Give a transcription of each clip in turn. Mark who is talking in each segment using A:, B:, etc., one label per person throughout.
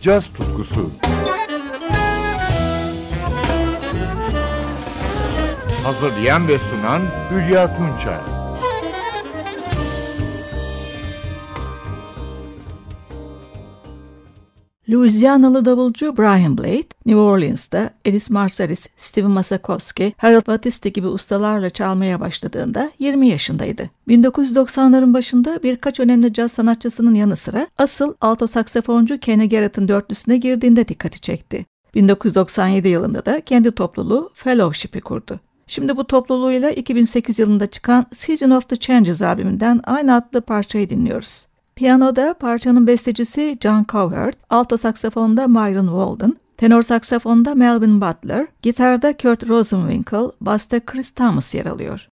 A: caz tutkusu. Hazırlayan ve sunan Hülya Tunçay.
B: Louisianalı davulcu Brian Blade, New Orleans'ta Elis Marsalis, Steven Masakowski, Harold Batiste gibi ustalarla çalmaya başladığında 20 yaşındaydı. 1990'ların başında birkaç önemli caz sanatçısının yanı sıra asıl alto saksafoncu Kenny Garrett'ın dörtlüsüne girdiğinde dikkati çekti. 1997 yılında da kendi topluluğu Fellowship'i kurdu. Şimdi bu topluluğuyla 2008 yılında çıkan Season of the Changes albümünden aynı adlı parçayı dinliyoruz. Piyanoda parçanın bestecisi John Cowherd, alto saksafonda Myron Walden, tenor saksafonda Melvin Butler, gitarda Kurt Rosenwinkel, basta Chris Thomas yer alıyor.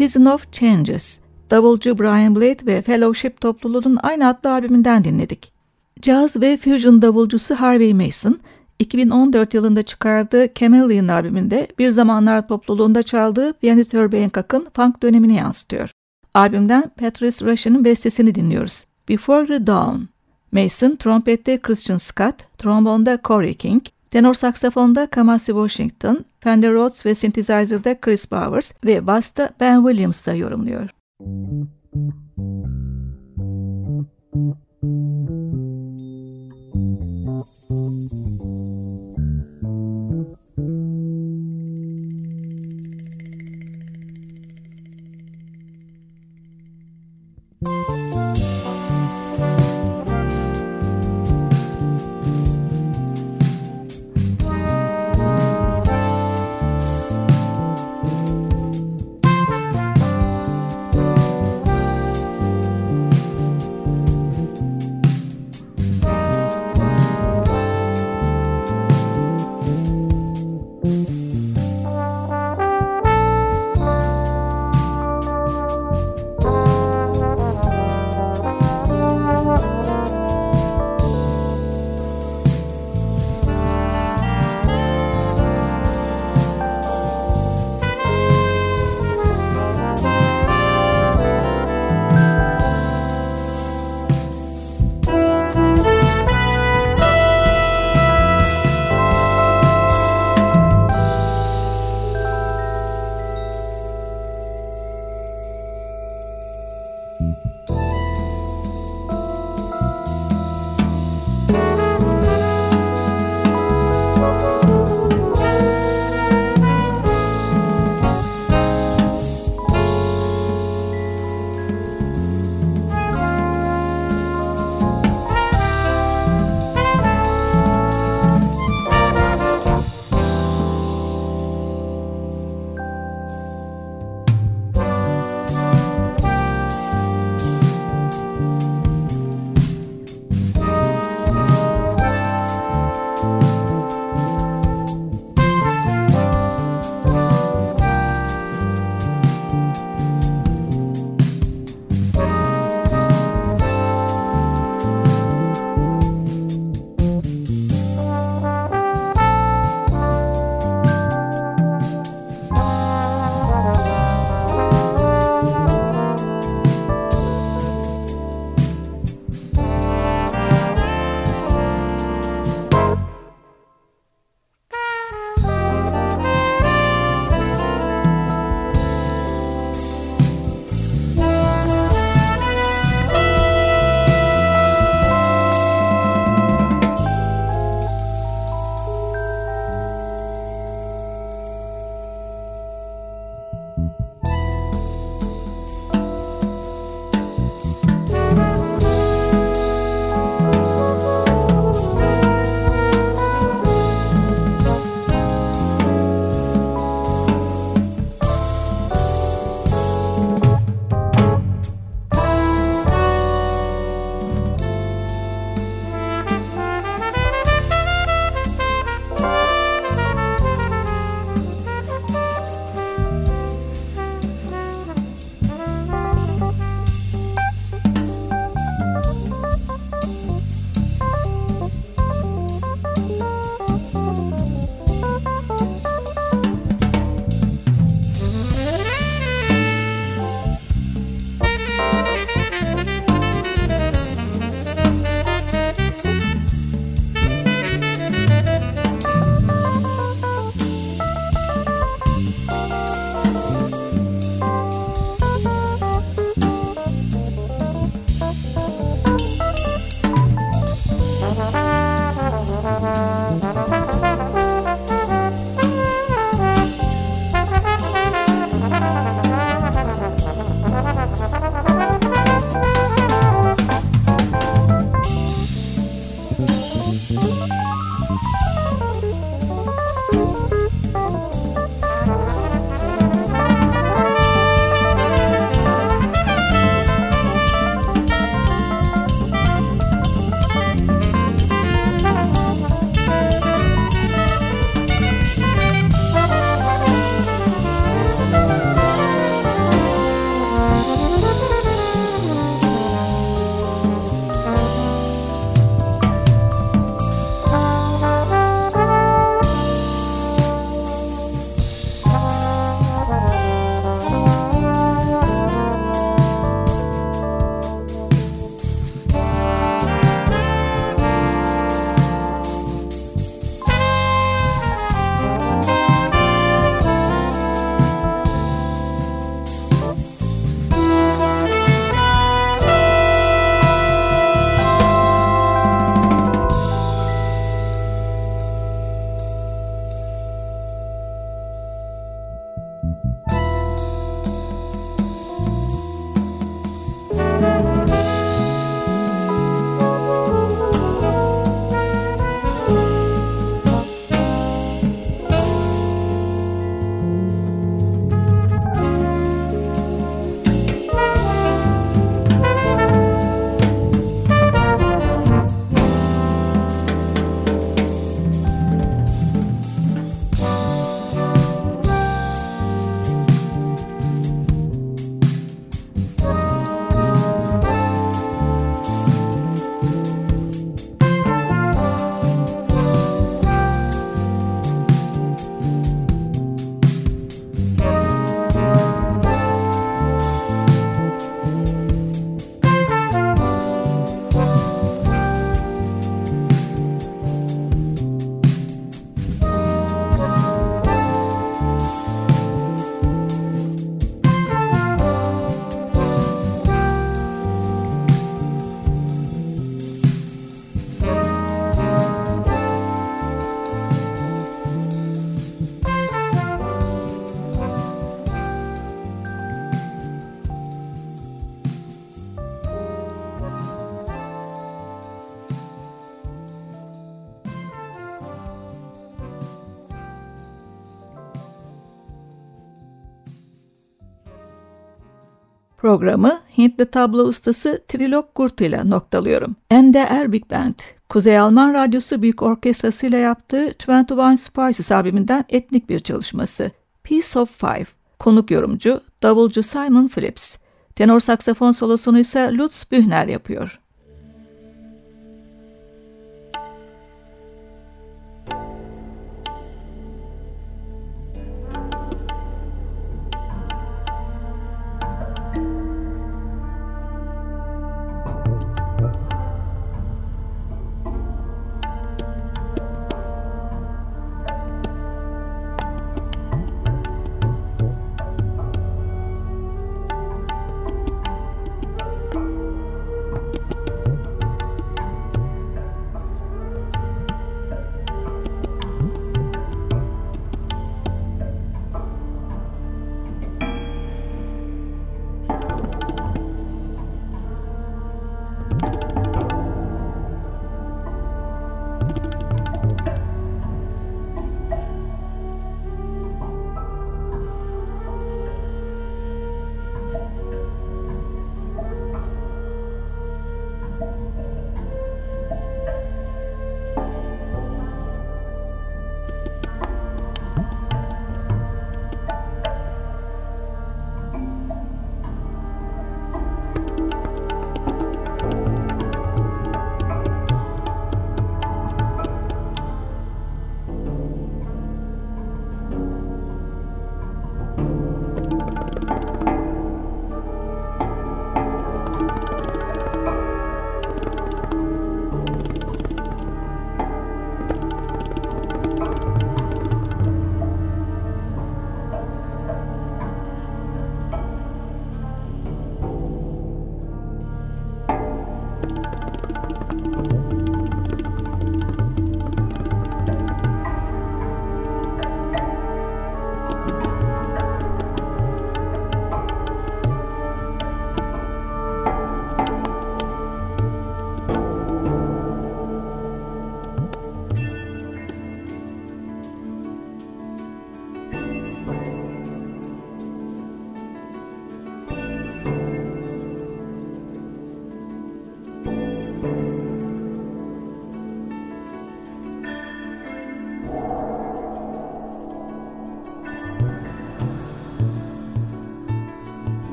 B: Season of Changes, davulcu Brian Blade ve Fellowship topluluğunun aynı adlı albümünden dinledik. Caz ve fusion davulcusu Harvey Mason, 2014 yılında çıkardığı Chameleon albümünde bir zamanlar topluluğunda çaldığı piyanist Herbie Hancock'ın funk dönemini yansıtıyor. Albümden Patrice Russian'ın bestesini dinliyoruz. Before the Dawn. Mason, trompette Christian Scott, trombonda Corey King, Tenor saksafonda Kamasi Washington, Fender Rhodes ve synthesizer'da Chris Bowers ve basta Ben Williams da yorumluyor. Müzik Programı Hintli tablo ustası Trilok Gurt ile noktalıyorum. NDR Big Band, Kuzey Alman Radyosu Büyük Orkestrası ile yaptığı 21 Spices albümünden etnik bir çalışması. Piece of Five, konuk yorumcu, davulcu Simon Phillips. Tenor saksafon solosunu ise Lutz Bühner yapıyor.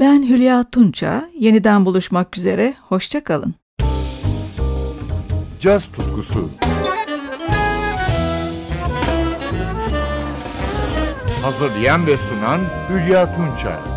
B: Ben Hülya Tunça. Yeniden buluşmak üzere. Hoşça kalın.
A: Caz tutkusu. Hazırlayan ve sunan Hülya Tunça.